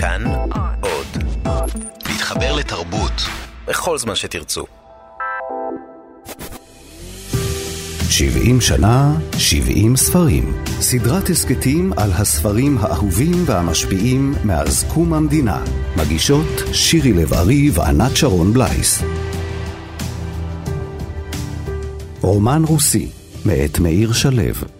כאן עוד. להתחבר לתרבות בכל זמן שתרצו. 70 שנה, 70 ספרים. סדרת הסכתים על הספרים האהובים והמשפיעים מאז קום המדינה. מגישות שירי לב-ארי וענת שרון בלייס. רומן רוסי, מאת מאיר שלו.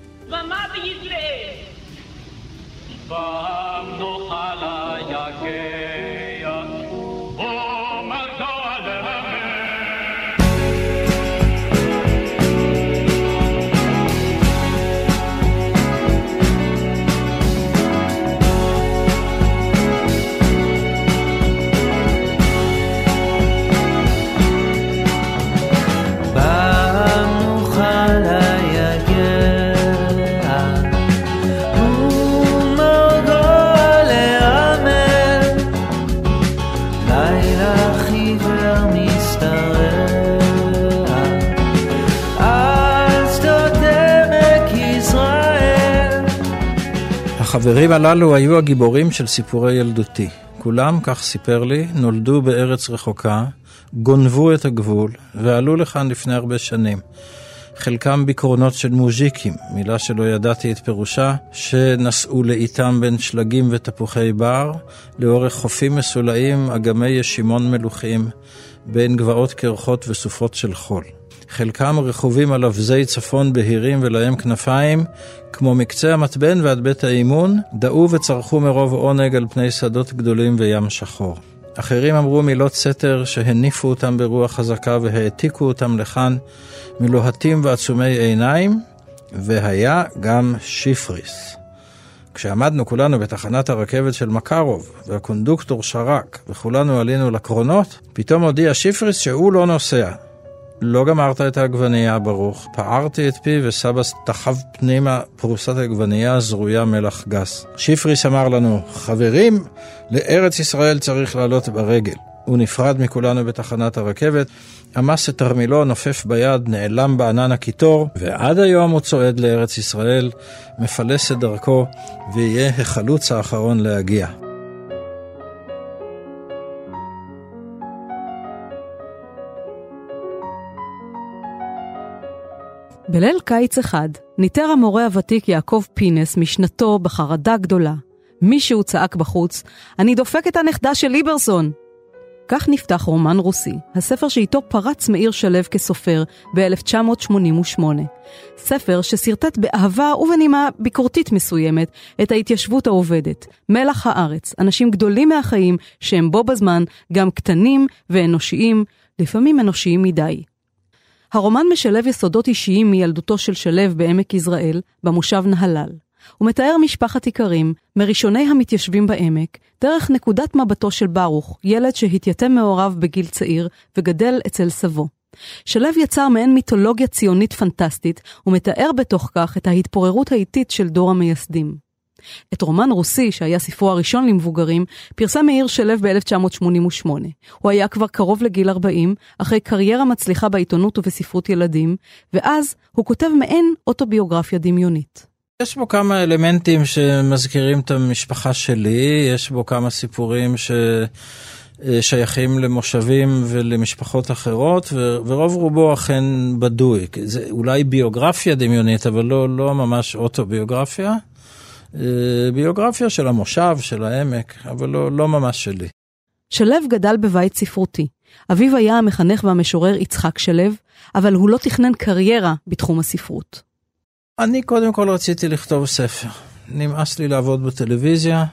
החברים הללו היו הגיבורים של סיפורי ילדותי. כולם, כך סיפר לי, נולדו בארץ רחוקה, גונבו את הגבול ועלו לכאן לפני הרבה שנים. חלקם בקרונות של מוז'יקים, מילה שלא ידעתי את פירושה, שנסעו לאיתם בין שלגים ותפוחי בר, לאורך חופים מסולאים, אגמי ישימון מלוכים, בין גבעות קרחות וסופות של חול. חלקם רכובים על אבזי צפון בהירים ולהם כנפיים, כמו מקצה המתבן ועד בית האימון, דאו וצרחו מרוב עונג על פני שדות גדולים וים שחור. אחרים אמרו מילות סתר שהניפו אותם ברוח חזקה והעתיקו אותם לכאן מלוהטים ועצומי עיניים, והיה גם שיפריס. כשעמדנו כולנו בתחנת הרכבת של מקרוב, והקונדוקטור שרק, וכולנו עלינו לקרונות, פתאום הודיע שיפריס שהוא לא נוסע. לא גמרת את העגבנייה, ברוך. פערתי את פי וסבא תחב פנימה פרוסת עגבנייה זרויה מלח גס. שיפריס אמר לנו, חברים, לארץ ישראל צריך לעלות ברגל. הוא נפרד מכולנו בתחנת הרכבת, עמס את תרמילו, נופף ביד, נעלם בענן הקיטור, ועד היום הוא צועד לארץ ישראל, מפלס את דרכו, ויהיה החלוץ האחרון להגיע. בליל קיץ אחד, ניטר המורה הוותיק יעקב פינס משנתו בחרדה גדולה. מישהו צעק בחוץ, אני דופק את הנכדה של ליברסון! כך נפתח רומן רוסי, הספר שאיתו פרץ מאיר שלו כסופר ב-1988. ספר ששרטט באהבה ובנימה ביקורתית מסוימת את ההתיישבות העובדת, מלח הארץ, אנשים גדולים מהחיים שהם בו בזמן גם קטנים ואנושיים, לפעמים אנושיים מדי. הרומן משלב יסודות אישיים מילדותו של שלו בעמק יזרעאל, במושב נהלל. הוא מתאר משפחת איכרים, מראשוני המתיישבים בעמק, דרך נקודת מבטו של ברוך, ילד שהתייתם מהוריו בגיל צעיר וגדל אצל סבו. שלו יצר מעין מיתולוגיה ציונית פנטסטית, ומתאר בתוך כך את ההתפוררות האיטית של דור המייסדים. את רומן רוסי, שהיה ספרו הראשון למבוגרים, פרסם מאיר שלו ב-1988. הוא היה כבר קרוב לגיל 40, אחרי קריירה מצליחה בעיתונות ובספרות ילדים, ואז הוא כותב מעין אוטוביוגרפיה דמיונית. יש בו כמה אלמנטים שמזכירים את המשפחה שלי, יש בו כמה סיפורים ששייכים למושבים ולמשפחות אחרות, ו- ורוב רובו אכן בדוי. זה אולי ביוגרפיה דמיונית, אבל לא, לא ממש אוטוביוגרפיה. אה, ביוגרפיה של המושב, של העמק, אבל לא, לא ממש שלי. שלו גדל בבית ספרותי. אביו היה המחנך והמשורר יצחק שלו, אבל הוא לא תכנן קריירה בתחום הספרות. אני קודם כל רציתי לכתוב ספר. נמאס לי לעבוד בטלוויזיה.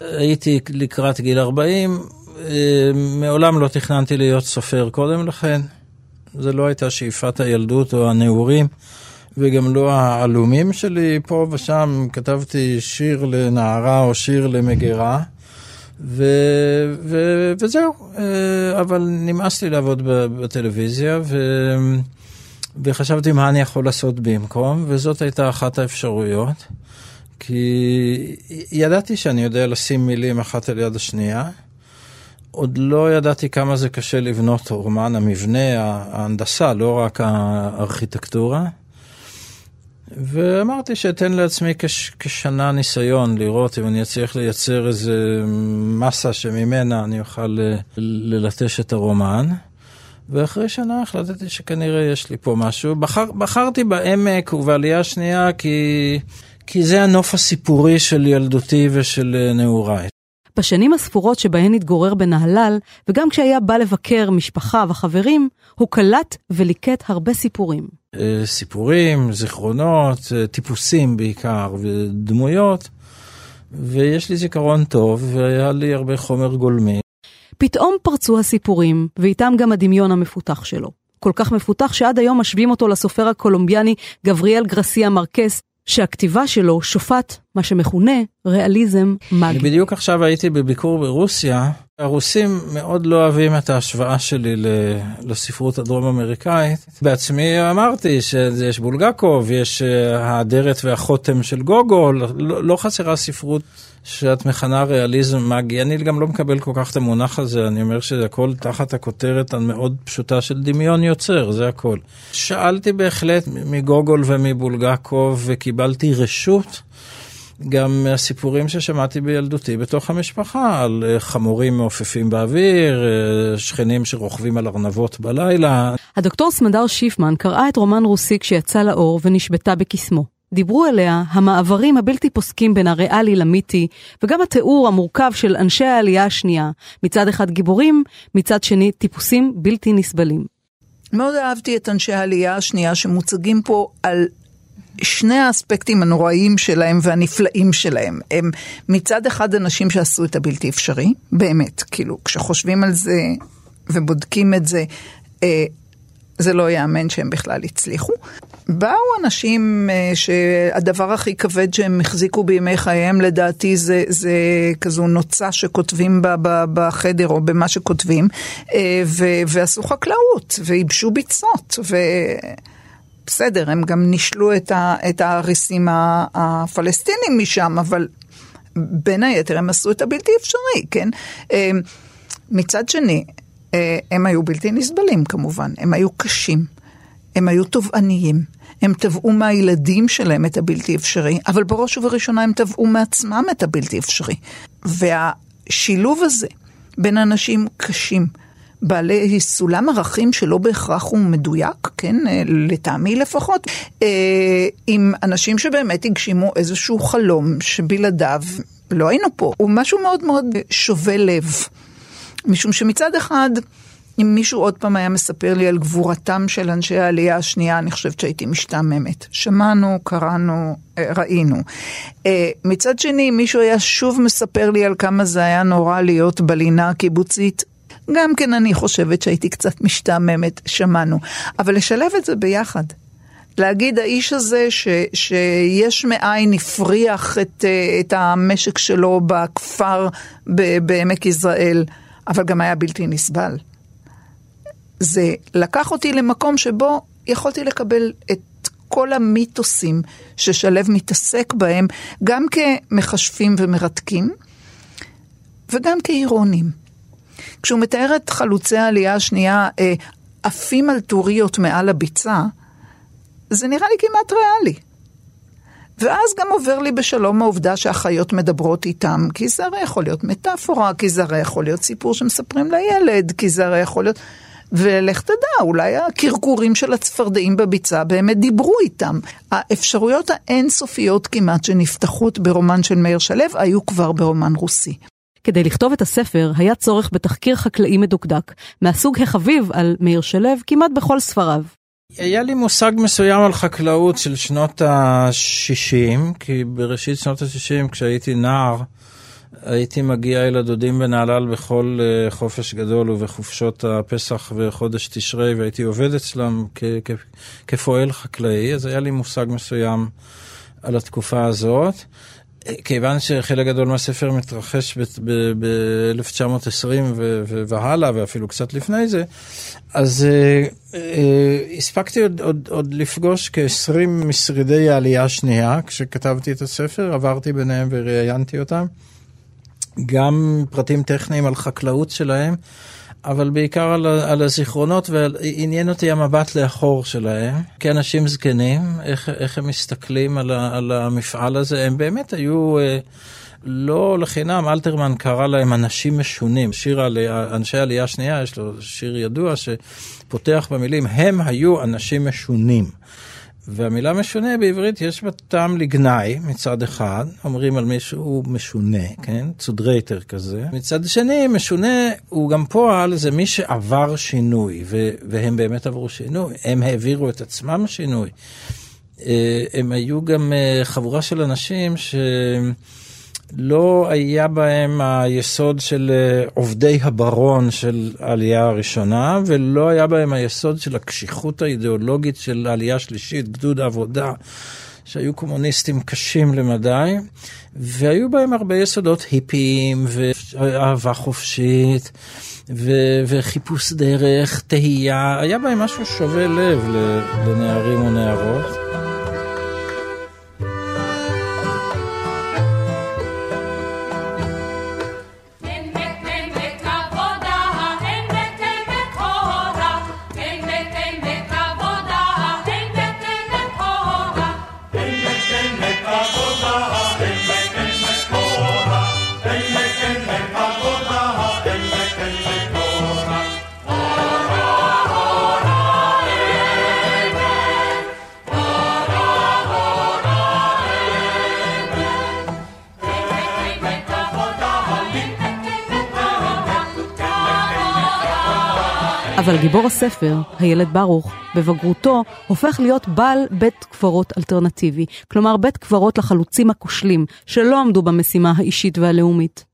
הייתי לקראת גיל 40, אה, מעולם לא תכננתי להיות סופר קודם לכן. זה לא הייתה שאיפת הילדות או הנעורים, וגם לא העלומים שלי. פה ושם כתבתי שיר לנערה או שיר למגירה. ו, ו, וזהו, אה, אבל נמאס לי לעבוד בטלוויזיה, ו, וחשבתי מה אני יכול לעשות במקום, וזאת הייתה אחת האפשרויות, כי ידעתי שאני יודע לשים מילים אחת על יד השנייה. עוד לא ידעתי כמה זה קשה לבנות רומן, המבנה, ההנדסה, לא רק הארכיטקטורה. ואמרתי שאתן לעצמי כש, כשנה ניסיון לראות אם אני אצליח לייצר איזה מסה שממנה אני אוכל אה, ללטש את הרומן. ואחרי שנה החלטתי שכנראה יש לי פה משהו. בחר, בחרתי בעמק ובעלייה שנייה כי, כי זה הנוף הסיפורי של ילדותי ושל אה, נעוריי. בשנים הספורות שבהן התגורר בנהלל, וגם כשהיה בא לבקר משפחה וחברים, הוא קלט וליקט הרבה סיפורים. אה, סיפורים, זיכרונות, אה, טיפוסים בעיקר, ודמויות, ויש לי זיכרון טוב, והיה לי הרבה חומר גולמי. פתאום פרצו הסיפורים, ואיתם גם הדמיון המפותח שלו. כל כך מפותח שעד היום משווים אותו לסופר הקולומביאני גבריאל גרסיה מרקס, שהכתיבה שלו שופט מה שמכונה ריאליזם מגי. אני בדיוק עכשיו הייתי בביקור ברוסיה. הרוסים מאוד לא אוהבים את ההשוואה שלי לספרות הדרום אמריקאית. בעצמי אמרתי שיש בולגקוב, יש אה, האדרת והחותם של גוגול, לא, לא חסרה ספרות שאת מכנה ריאליזם מגי. אני גם לא מקבל כל כך את המונח הזה, אני אומר שזה הכל תחת הכותרת המאוד פשוטה של דמיון יוצר, זה הכל. שאלתי בהחלט מגוגול ומבולגקוב וקיבלתי רשות. גם מהסיפורים ששמעתי בילדותי בתוך המשפחה, על אה, חמורים מעופפים באוויר, אה, שכנים שרוכבים על ארנבות בלילה. הדוקטור סמדר שיפמן קראה את רומן רוסי כשיצא לאור ונשבתה בקסמו. דיברו אליה המעברים הבלתי פוסקים בין הריאלי למיתי, וגם התיאור המורכב של אנשי העלייה השנייה, מצד אחד גיבורים, מצד שני טיפוסים בלתי נסבלים. מאוד אהבתי את אנשי העלייה השנייה שמוצגים פה על שני האספקטים הנוראיים שלהם והנפלאים שלהם. הם מצד אחד אנשים שעשו את הבלתי אפשרי, באמת, כאילו, כשחושבים על זה ובודקים את זה, אה, זה לא ייאמן שהם בכלל הצליחו. באו אנשים אה, שהדבר הכי כבד שהם החזיקו בימי חייהם לדעתי זה, זה כזו נוצה שכותבים בה, בחדר או במה שכותבים אה, ו, ועשו חקלאות וייבשו ביצות ו... בסדר, הם גם נישלו את, ה, את האריסים הפלסטינים משם, אבל בין היתר הם עשו את הבלתי אפשרי, כן? אה, מצד שני, הם היו בלתי נסבלים כמובן, הם היו קשים. הם היו תובעניים, הם תבעו מהילדים שלהם את הבלתי אפשרי, אבל בראש ובראשונה הם תבעו מעצמם את הבלתי אפשרי. והשילוב הזה בין אנשים קשים, בעלי סולם ערכים שלא בהכרח הוא מדויק, כן, לטעמי לפחות, אה, עם אנשים שבאמת הגשימו איזשהו חלום שבלעדיו לא היינו פה, הוא משהו מאוד מאוד שובה לב. משום שמצד אחד, אם מישהו עוד פעם היה מספר לי על גבורתם של אנשי העלייה השנייה, אני חושבת שהייתי משתעממת. שמענו, קראנו, אה, ראינו. אה, מצד שני, מישהו היה שוב מספר לי על כמה זה היה נורא להיות בלינה הקיבוצית, גם כן אני חושבת שהייתי קצת משתעממת, שמענו. אבל לשלב את זה ביחד. להגיד האיש הזה ש, שיש מאין הפריח את, אה, את המשק שלו בכפר בעמק יזרעאל, אבל גם היה בלתי נסבל. זה לקח אותי למקום שבו יכולתי לקבל את כל המיתוסים ששלו מתעסק בהם, גם כמכשפים ומרתקים, וגם כאירונים. כשהוא מתאר את חלוצי העלייה השנייה אה, עפים על טוריות מעל הביצה, זה נראה לי כמעט ריאלי. ואז גם עובר לי בשלום העובדה שהחיות מדברות איתם, כי זה הרי יכול להיות מטאפורה, כי זה הרי יכול להיות סיפור שמספרים לילד, כי זה הרי יכול להיות... ולך תדע, אולי הקרקורים של הצפרדעים בביצה באמת דיברו איתם. האפשרויות האינסופיות כמעט שנפתחות ברומן של מאיר שלו היו כבר ברומן רוסי. כדי לכתוב את הספר היה צורך בתחקיר חקלאי מדוקדק, מהסוג החביב על מאיר שלו כמעט בכל ספריו. היה לי מושג מסוים על חקלאות של שנות ה-60, כי בראשית שנות ה-60 כשהייתי נער, הייתי מגיע אל הדודים בנהלל בכל uh, חופש גדול ובחופשות הפסח וחודש תשרי, והייתי עובד אצלם כפועל חקלאי, אז היה לי מושג מסוים על התקופה הזאת. כיוון שחלק גדול מהספר מתרחש ב-1920 והלאה, ואפילו קצת לפני זה, אז uh, uh, הספקתי עוד, עוד, עוד לפגוש כ-20 משרידי העלייה השנייה, כשכתבתי את הספר, עברתי ביניהם וראיינתי אותם. גם פרטים טכניים על חקלאות שלהם, אבל בעיקר על, על הזיכרונות, ועניין אותי המבט לאחור שלהם. כאנשים זקנים, איך, איך הם מסתכלים על, ה, על המפעל הזה, הם באמת היו... אה, לא לחינם, אלתרמן קרא להם אנשים משונים. שיר על אנשי עלייה שנייה, יש לו שיר ידוע שפותח במילים, הם היו אנשים משונים. והמילה משונה בעברית יש בה טעם לגנאי מצד אחד, אומרים על מישהו משונה, כן? צודרייטר כזה. מצד שני, משונה הוא גם פועל, זה מי שעבר שינוי, ו- והם באמת עברו שינוי, הם העבירו את עצמם שינוי. אה, הם היו גם אה, חבורה של אנשים ש... לא היה בהם היסוד של אה, עובדי הברון של העלייה הראשונה, ולא היה בהם היסוד של הקשיחות האידיאולוגית של העלייה השלישית, גדוד העבודה, שהיו קומוניסטים קשים למדי, והיו בהם הרבה יסודות היפיים ואהבה חופשית. ו- וחיפוש דרך, תהייה, היה בהם משהו שובה לב לנערים ונערות. אבל גיבור הספר, הילד ברוך, בבגרותו, הופך להיות בעל בית קברות אלטרנטיבי. כלומר, בית קברות לחלוצים הכושלים, שלא עמדו במשימה האישית והלאומית.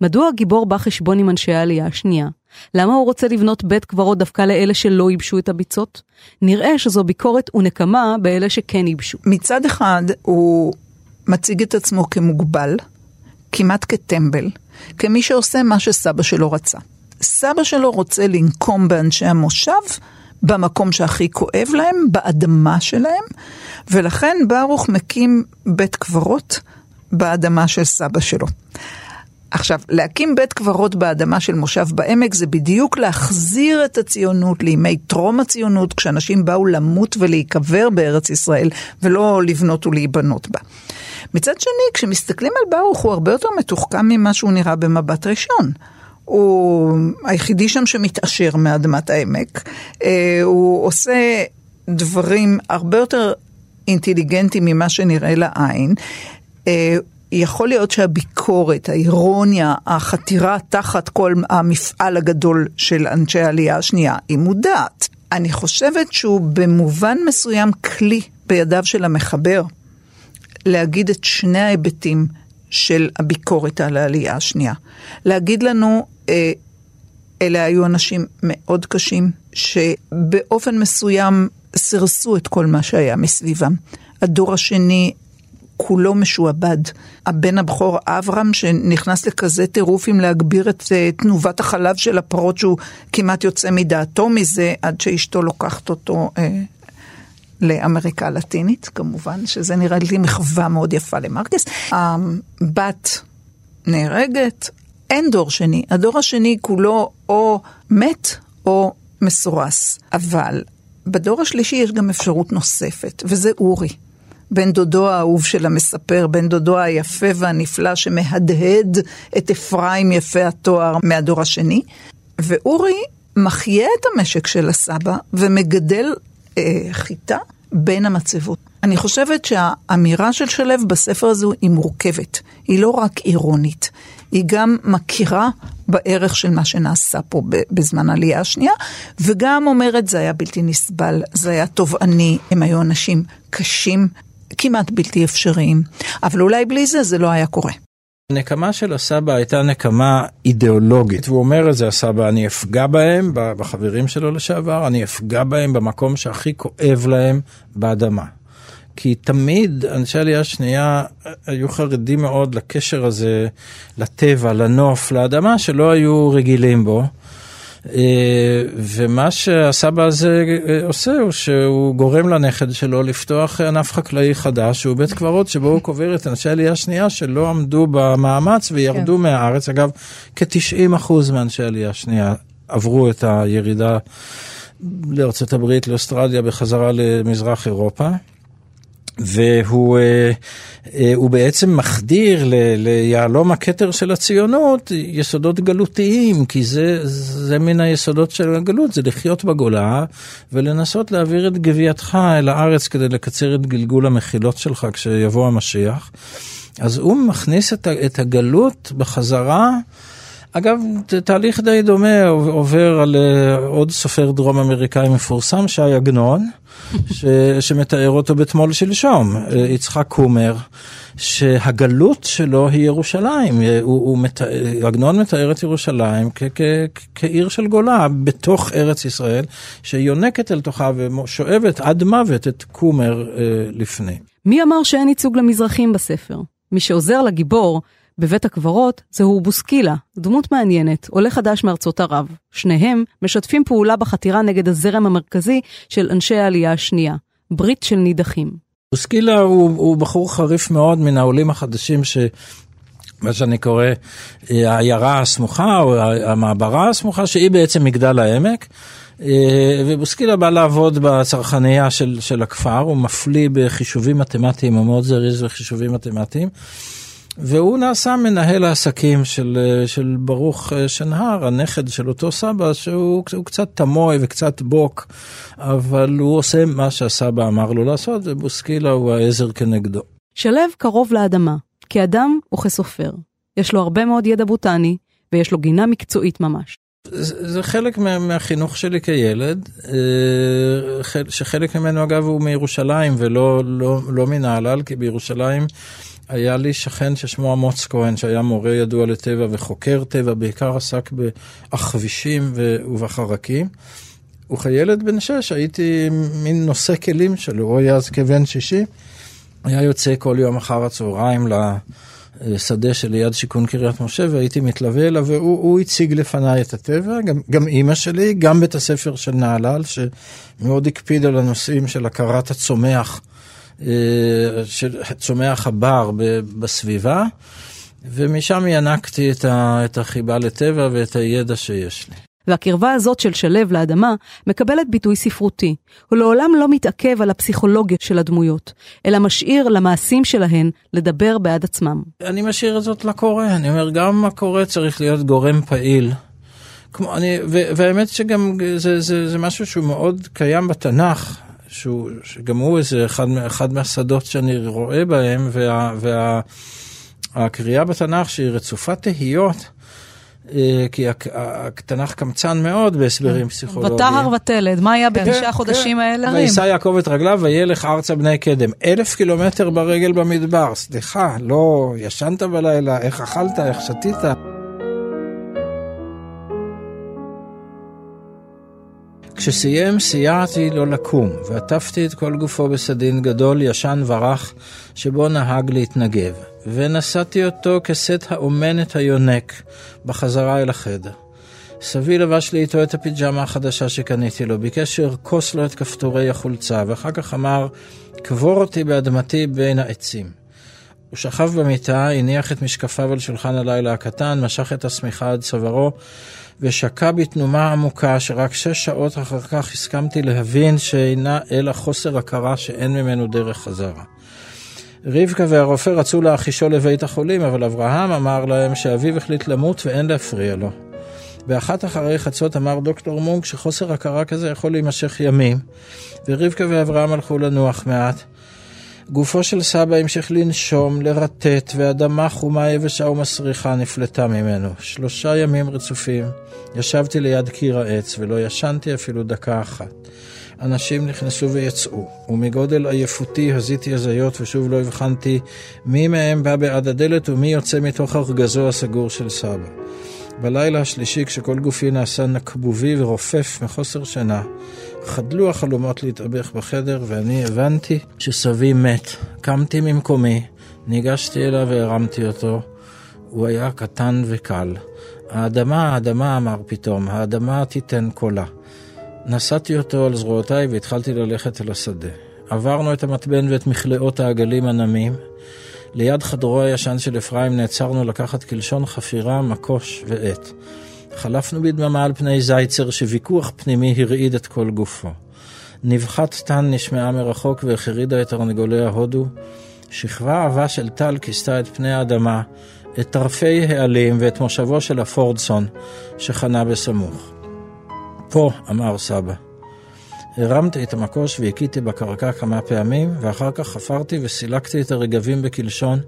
מדוע הגיבור בא חשבון עם אנשי העלייה השנייה? למה הוא רוצה לבנות בית קברות דווקא לאלה שלא ייבשו את הביצות? נראה שזו ביקורת ונקמה באלה שכן ייבשו. מצד אחד, הוא מציג את עצמו כמוגבל, כמעט כטמבל, כמי שעושה מה שסבא שלו רצה. סבא שלו רוצה לנקום באנשי המושב, במקום שהכי כואב להם, באדמה שלהם, ולכן ברוך מקים בית קברות באדמה של סבא שלו. עכשיו, להקים בית קברות באדמה של מושב בעמק זה בדיוק להחזיר את הציונות לימי טרום הציונות, כשאנשים באו למות ולהיקבר בארץ ישראל, ולא לבנות ולהיבנות בה. מצד שני, כשמסתכלים על ברוך הוא הרבה יותר מתוחכם ממה שהוא נראה במבט ראשון. הוא היחידי שם שמתעשר מאדמת העמק. אה, הוא עושה דברים הרבה יותר אינטליגנטיים ממה שנראה לעין. אה, יכול להיות שהביקורת, האירוניה, החתירה תחת כל המפעל הגדול של אנשי העלייה השנייה היא מודעת. אני חושבת שהוא במובן מסוים כלי בידיו של המחבר להגיד את שני ההיבטים של הביקורת על העלייה השנייה. להגיד לנו, אלה היו אנשים מאוד קשים, שבאופן מסוים סירסו את כל מה שהיה מסביבם. הדור השני כולו משועבד. הבן הבכור אברהם שנכנס לכזה טירוף עם להגביר את uh, תנובת החלב של הפרות שהוא כמעט יוצא מדעתו מזה עד שאשתו לוקחת אותו uh, לאמריקה הלטינית כמובן, שזה נראה לי מחווה מאוד יפה למרקס. הבת נהרגת, אין דור שני. הדור השני כולו או מת או מסורס. אבל בדור השלישי יש גם אפשרות נוספת, וזה אורי. בן דודו האהוב של המספר, בן דודו היפה והנפלא שמהדהד את אפרים יפה התואר מהדור השני. ואורי מחיה את המשק של הסבא ומגדל אה, חיטה בין המצבות. אני חושבת שהאמירה של שלו בספר הזה היא מורכבת. היא לא רק אירונית, היא גם מכירה בערך של מה שנעשה פה בזמן העלייה השנייה, וגם אומרת זה היה בלתי נסבל, זה היה תובעני, הם היו אנשים קשים, כמעט בלתי אפשריים, אבל אולי בלי זה זה לא היה קורה. הנקמה של הסבא הייתה נקמה אידיאולוגית, והוא אומר את זה הסבא, אני אפגע בהם, בחברים שלו לשעבר, אני אפגע בהם במקום שהכי כואב להם באדמה. כי תמיד אנשי עלייה שנייה היו חרדים מאוד לקשר הזה, לטבע, לנוף, לאדמה, שלא היו רגילים בו. אה, ומה שהסבא הזה אה, עושה הוא שהוא גורם לנכד שלו לפתוח ענף חקלאי חדש, שהוא בית קברות שבו הוא קובר את אנשי עלייה שנייה שלא עמדו במאמץ וירדו כן. מהארץ. אגב, כ-90% מאנשי עלייה שנייה עברו את הירידה לארצות הברית, לאוסטרליה, בחזרה למזרח אירופה. והוא אה, אה, הוא בעצם מחדיר ל, ליהלום הכתר של הציונות יסודות גלותיים, כי זה, זה מן היסודות של הגלות, זה לחיות בגולה ולנסות להעביר את גווייתך אל הארץ כדי לקצר את גלגול המחילות שלך כשיבוא המשיח. אז הוא מכניס את, את הגלות בחזרה. אגב, תהליך די דומה עובר על אה, עוד סופר דרום אמריקאי מפורסם, ש"י עגנון, ש, שמתאר אותו בתמול שלשום, אה, יצחק קומר, שהגלות שלו היא ירושלים. אה, הוא, הוא מת, עגנון מתאר את ירושלים כ, כ, כעיר של גולה בתוך ארץ ישראל, שיונקת אל תוכה ושואבת עד מוות את קומר לפני. מי אמר שאין ייצוג למזרחים בספר? מי שעוזר לגיבור בבית הקברות זהו בוסקילה, דמות מעניינת, עולה חדש מארצות ערב. שניהם משתפים פעולה בחתירה נגד הזרם המרכזי של אנשי העלייה השנייה, ברית של נידחים. בוסקילה הוא, הוא בחור חריף מאוד מן העולים החדשים ש... מה שאני קורא העיירה הסמוכה או המעברה הסמוכה שהיא בעצם מגדל העמק. אה, ובוסקילה בא לעבוד בצרכנייה של, של הכפר, הוא מפליא בחישובים מתמטיים, הוא מאוד זריז בחישובים מתמטיים. והוא נעשה מנהל העסקים של, של ברוך אה, שנהר, הנכד של אותו סבא, שהוא קצת תמוה וקצת בוק, אבל הוא עושה מה שהסבא אמר לו לעשות, ובוסקילה הוא העזר כנגדו. שלו קרוב לאדמה, כאדם וכסופר. יש לו הרבה מאוד ידע בוטני, ויש לו גינה מקצועית ממש. זה, זה חלק מה, מהחינוך שלי כילד, אה, שחלק ממנו אגב הוא מירושלים ולא לא, לא מנהלל, כי בירושלים היה לי שכן ששמו אמוץ כהן, שהיה מורה ידוע לטבע וחוקר טבע, בעיקר עסק בעכבישים ובחרקים. וכילד בן שש הייתי מין נושא כלים שלו, הוא היה אז כבן שישי. היה יוצא כל יום אחר הצהריים לשדה שליד שיכון קריית משה והייתי מתלווה אליו והוא הציג לפניי את הטבע, גם, גם אימא שלי, גם בית הספר של נהלל שמאוד הקפיד על הנושאים של הכרת הצומח. אה, של צומח הבר בסביבה, ומשם ינקתי את החיבה לטבע ואת הידע שיש לי. והקרבה הזאת של שלו לאדמה מקבלת ביטוי ספרותי. הוא לעולם לא מתעכב על הפסיכולוגיה של הדמויות, אלא משאיר למעשים שלהן לדבר בעד עצמם. אני משאיר את זאת לקורא, אני אומר, גם הקורא צריך להיות גורם פעיל. כמו, אני, והאמת שגם זה, זה, זה משהו שהוא מאוד קיים בתנ"ך. שהוא, שגם הוא איזה אחד, אחד מהשדות שאני רואה בהם, וה, והקריאה בתנ"ך שהיא רצופה תהיות. אה, כי התנ"ך קמצן מאוד בהסברים כן. פסיכולוגיים. ותהר ותלד, מה היה בתשעה כן, חודשים כן. האלה? וישא יעקב את רגליו וילך ארצה בני קדם. אלף קילומטר ברגל במדבר, סליחה, לא ישנת בלילה, איך אכלת, איך שתית. כשסיים סייעתי לו לקום, ועטפתי את כל גופו בסדין גדול, ישן ורך, שבו נהג להתנגב, ונשאתי אותו כסט האומנת היונק, בחזרה אל החדר. סבי לבש לי איתו את הפיג'מה החדשה שקניתי לו, ביקש שארכוס לו את כפתורי החולצה, ואחר כך אמר, קבור אותי באדמתי בין העצים. הוא שכב במיטה, הניח את משקפיו על שולחן הלילה הקטן, משך את השמיכה עד צווארו, ושקע בתנומה עמוקה, שרק שש שעות אחר כך הסכמתי להבין שאינה אלא חוסר הכרה שאין ממנו דרך חזרה. רבקה והרופא רצו להחישו לבית החולים, אבל אברהם אמר להם שאביו החליט למות ואין להפריע לו. באחת אחרי חצות אמר דוקטור מונק שחוסר הכרה כזה יכול להימשך ימים, ורבקה ואברהם הלכו לנוח מעט. גופו של סבא המשיך לנשום, לרטט, ואדמה חומה יבשה ומסריחה נפלטה ממנו. שלושה ימים רצופים ישבתי ליד קיר העץ, ולא ישנתי אפילו דקה אחת. אנשים נכנסו ויצאו, ומגודל עייפותי הזיתי הזיות, ושוב לא הבחנתי מי מהם בא בעד הדלת ומי יוצא מתוך ארגזו הסגור של סבא. בלילה השלישי, כשכל גופי נעשה נקבובי ורופף מחוסר שינה, חדלו החלומות להתאבך בחדר, ואני הבנתי שסבי מת. קמתי ממקומי, ניגשתי אליו והרמתי אותו. הוא היה קטן וקל. האדמה, האדמה, אמר פתאום, האדמה תיתן קולה. נשאתי אותו על זרועותיי והתחלתי ללכת אל השדה. עברנו את המתבן ואת מכלאות העגלים הנמים. ליד חדרו הישן של אפרים נעצרנו לקחת כלשון חפירה, מקוש ועט. חלפנו בדממה על פני זייצר שוויכוח פנימי הרעיד את כל גופו. נבחת טן נשמעה מרחוק והחרידה את תרנגולי ההודו. שכבה עבה של טל כיסתה את פני האדמה, את טרפי העלים ואת מושבו של הפורדסון שחנה בסמוך. פה, אמר סבא. הרמתי את המקוש והכיתי בקרקע כמה פעמים, ואחר כך חפרתי וסילקתי את הרגבים בקלשון,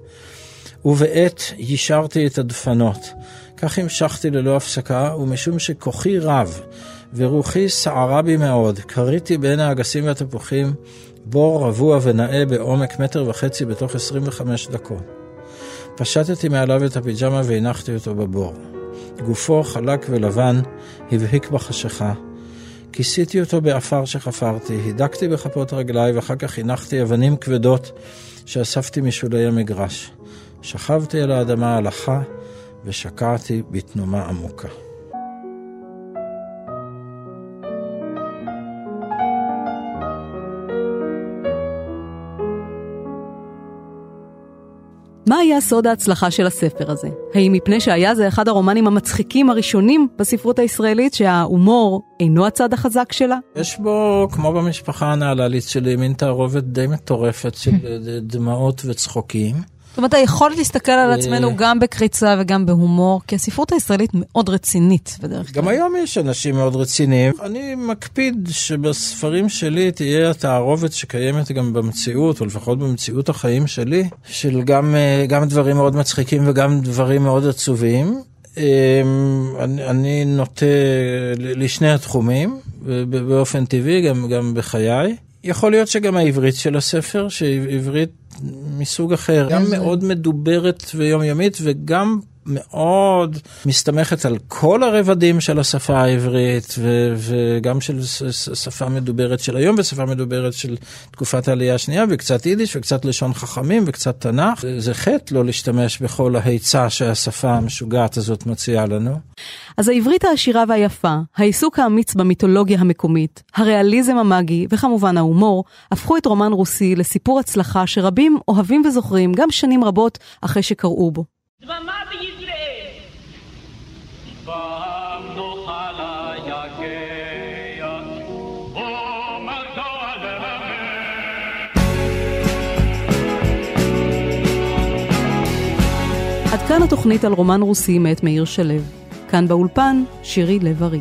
ובעת יישרתי את הדפנות. כך המשכתי ללא הפסקה, ומשום שכוחי רב ורוחי סערה בי מאוד, קריתי בין האגסים והתפוחים בור רבוע ונאה בעומק מטר וחצי בתוך 25 דקות. פשטתי מעליו את הפיג'מה והנחתי אותו בבור. גופו חלק ולבן, הבהיק בחשיכה. כיסיתי אותו באפר שחפרתי, הידקתי בכפות רגליי ואחר כך הנחתי אבנים כבדות שאספתי משולי המגרש. שכבתי על האדמה הלכה ושקעתי בתנומה עמוקה. מה היה סוד ההצלחה של הספר הזה? האם מפני שהיה זה אחד הרומנים המצחיקים הראשונים בספרות הישראלית, שההומור אינו הצד החזק שלה? יש בו, כמו במשפחה הנהללית שלי, מין תערובת די מטורפת של דמעות וצחוקים. אומרת, היכולת להסתכל על עצמנו גם בקריצה וגם בהומור, כי הספרות הישראלית מאוד רצינית בדרך כלל. גם היום יש אנשים מאוד רציניים. אני מקפיד שבספרים שלי תהיה התערובת שקיימת גם במציאות, או לפחות במציאות החיים שלי, של גם, אה, גם דברים מאוד מצחיקים וגם דברים מאוד עצובים. אמ, אני, אני נוטה לשני התחומים, באופן טבעי, גם, גם בחיי. יכול להיות שגם העברית של הספר, שהיא עברית מסוג אחר, גם מאוד מדוברת ויומיומית וגם מאוד מסתמכת על כל הרבדים של השפה העברית ו- וגם של שפה מדוברת של היום ושפה מדוברת של תקופת העלייה השנייה וקצת יידיש וקצת לשון חכמים וקצת תנ"ך. זה חטא לא להשתמש בכל ההיצע שהשפה המשוגעת הזאת מציעה לנו. אז העברית העשירה והיפה, העיסוק האמיץ במיתולוגיה המקומית, הריאליזם המאגי וכמובן ההומור, הפכו את רומן רוסי לסיפור הצלחה שרבים אוהבים וזוכרים גם שנים רבות אחרי שקראו בו. דממה כאן התוכנית על רומן רוסי מאת מאיר שלו. כאן באולפן, שירי לב-ארי.